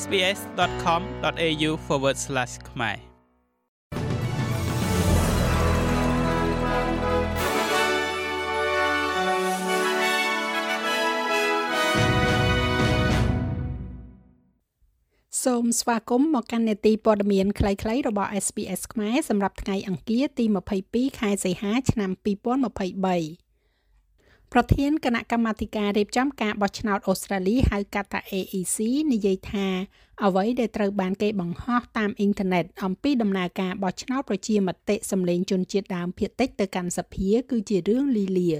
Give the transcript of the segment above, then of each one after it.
sbs.com.au/ ខ្មែរសូមស្វាគមន៍មកកាន់នេតិព័ត៌មានខ្លីៗរបស់ SBS ខ្មែរសម្រាប់ថ្ងៃអង្គារទី22ខែសីហាឆ្នាំ2023 ប្រធានគណៈកម្មាធិការរៀបចំការបោះឆ្នោតអូស្ត្រាលីហៅកាត់ថា AEC និយាយថាអ្វីដែលត្រូវបានគេបង្ហោះតាមអ៊ីនធឺណិតអំពីដំណើរការបោះឆ្នោតប្រជាមតិសម្លេងជនជាតិដើមភាគតិចទៅកាន់សភាគឺជារឿងលីលា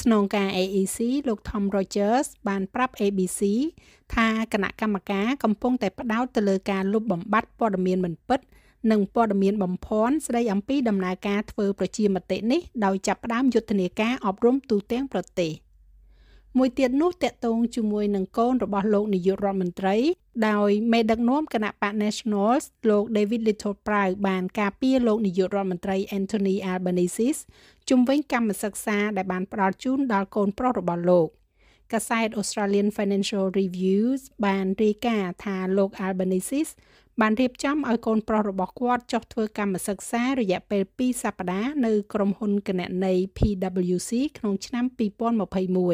ស្នងការ AEC លោក Tom Rogers បានប្រាប់ ABC ថាគណៈកម្មការកំពុងតែផ្ដោតទៅលើការលុបបំបាត់ព័ត៌មានមិនពិត និងព័ត៌មានបំភាន់ស្ដីអំពីដំណើរការធ្វើប្រជាមតិនេះដោយចាប់ផ្ដើមយុទ្ធនាការអប់រំទូទាំងប្រទេសមួយទៀតនោះតកតងជាមួយនឹងកូនរបស់លោកនាយករដ្ឋមន្ត្រី ដោយមេដឹកនាំគណៈបក Nationals លោក David Little Proud បានការពារលោកនាយករដ្ឋមន្ត្រី Anthony Albanese ជំវិញកម្មសិក្សាដែលបានផ្ដល់ជូនដល់កូនប្រុសរបស់លោកកាសែត Australian Financial Reviews បានរាយការណ៍ថាលោក Albanese បានរៀបចំឲ្យកូនប្រុសរបស់គាត់ចុះធ្វើកម្មសិក្សារយៈពេល2សប្តាហ៍នៅក្រុមហ៊ុនគណនេយ្យ PwC ក្នុងឆ្នាំ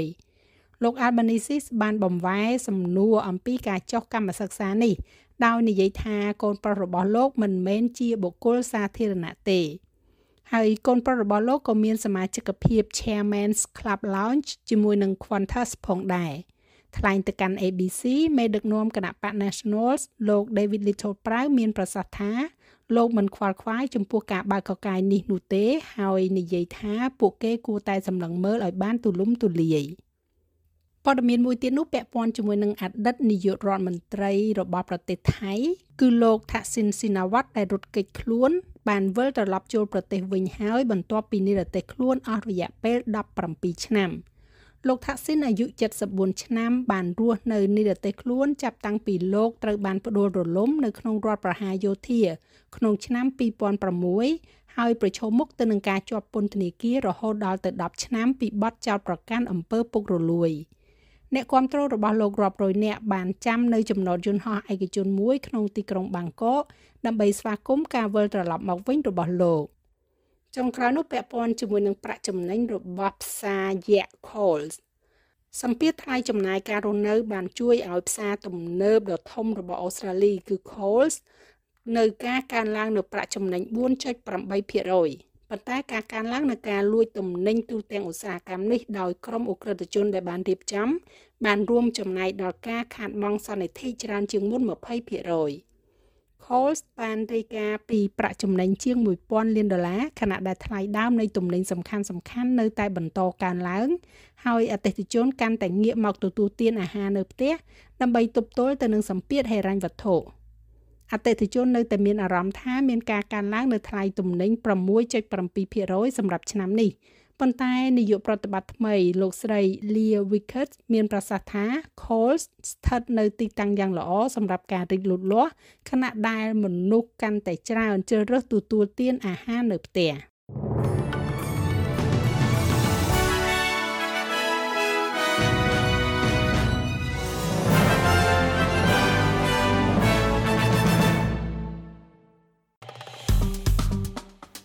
2021លោក Albanese បានបំវែសំណួរអំពីការចុះកម្មសិក្សានេះដោយនិយាយថាកូនប្រុសរបស់លោកមិនមែនជាបុគ្គលសាធារណៈទេហើយកូនប្រុសរបស់លោកក៏មានសមាជិកភាព Chairman's Club Lounge ជាមួយនឹង Qantas ផងដែរ។ ថ្លែងទៅកាន់ ABC មេដឹកនាំគណៈបក Nationals លោក David Little Proud មានប្រសាសន៍ថាលោកមិនខ្វល់ខ្វាយចំពោះការបើកកកាយនេះនោះទេ ហើយនិយាយថាពួកគេគួរតែសម្លឹងមើលឲ្យបានទូលំទូលាយព័ត៌មានមួយទៀតនោះពាក់ព័ន្ធជាមួយនឹងអតីតនាយករដ្ឋមន្ត្រីរបស់ប្រទេសថៃ គឺលោកថាក់ស៊ីនស៊ីណាវ៉ាត់ដែលរត់គេចខ្លួន បានវិលត្រឡប់ចូលប្រទេសវិញហើយបន្ទាប់ពីនិរទេសខ្លួនអស់រយៈពេល17ឆ្នាំ។ លោកថាក់ស៊ីនអាយុ74ឆ្នាំបានរស់នៅនិរទេសខ្លួនចាប់តាំងពីលោកត្រូវបានផ្ដួលរលំនៅក្នុងរដ្ឋប្រហារយោធា ក្នុងឆ្នាំ2006ហើយប្រឈមមុខទៅនឹងការជាប់ពន្ធនាគាររហូតដល់ទៅ10ឆ្នាំពីបទចោទប្រកាន់អំពើពុករលួយអ្នកគ្រប់គ្រងរបស់លោករាប់រយនាក់បានចាំនៅចំណតយន្តហោះឯកជនមួយក្នុងទីក្រុងបាងកកដើម្បីស្វាគមន៍ការវិលត្រឡប់មកវិញរបស់លោក ចុងក្រោយនោះពាក់ព័ន្ធជាមួយនឹងប្រាក់ចំណេញរបស់ផ្សារយក្ស Coles សម្ពាធថ្លៃចំណាយការរស់នៅ បានជួយឲ្យផ្សារទំនើបដ៏ធំរបស់អូស្ត្រាលីគឺ Coles នៅការកើនឡើងនៅប្រាក់ចំណេញ4.8%ប៉ុន្តែការកើនឡើងនៃការលួចទំនិញទូទាំងឧស្សាហកម្មនេះដោយក្រុមអ ுக ្រិតជនដែលបានរៀបចំបានរួមចំណែកដល់ការខាតបង់សន្និធិច្រើនជាងមុន20% Coles បានរាយការណ៍ពីប្រាក់ចំណេញជាង1000លានដុល្លារខណៈដែលថ្លៃដើមនៃទំនិញសំខាន់សំខាន់នៅតែបន្តកើនឡើង ហើយអតិថិជនកាន់តែងាកមកទទួលទានអាហារនៅផ្ទះដើម្បីទប់ទល់ទៅនឹងសម្ពាធហិរញ្ញវត្ថុអតិថិជននៅតែមានអារម្មណ៍ថាមានការកើនឡើងនៅថ្លៃទំនិញ6.7%សម្រាប់ឆ្នាំនេះ ប៉ុន្តែនាយកប្រតិបត្តិថ្មីលោកស្រី Leah Wickett មានប្រសាសន៍ថា Coles ស្ថិតនៅទីតាំងយ៉ាងល្អសម្រាប់ការរីកលូតលាស់ខណៈដែលមនុស្សកាន់តែច្រើនជ្រើសរើសទទួលទានអាហារនៅផ្ទះ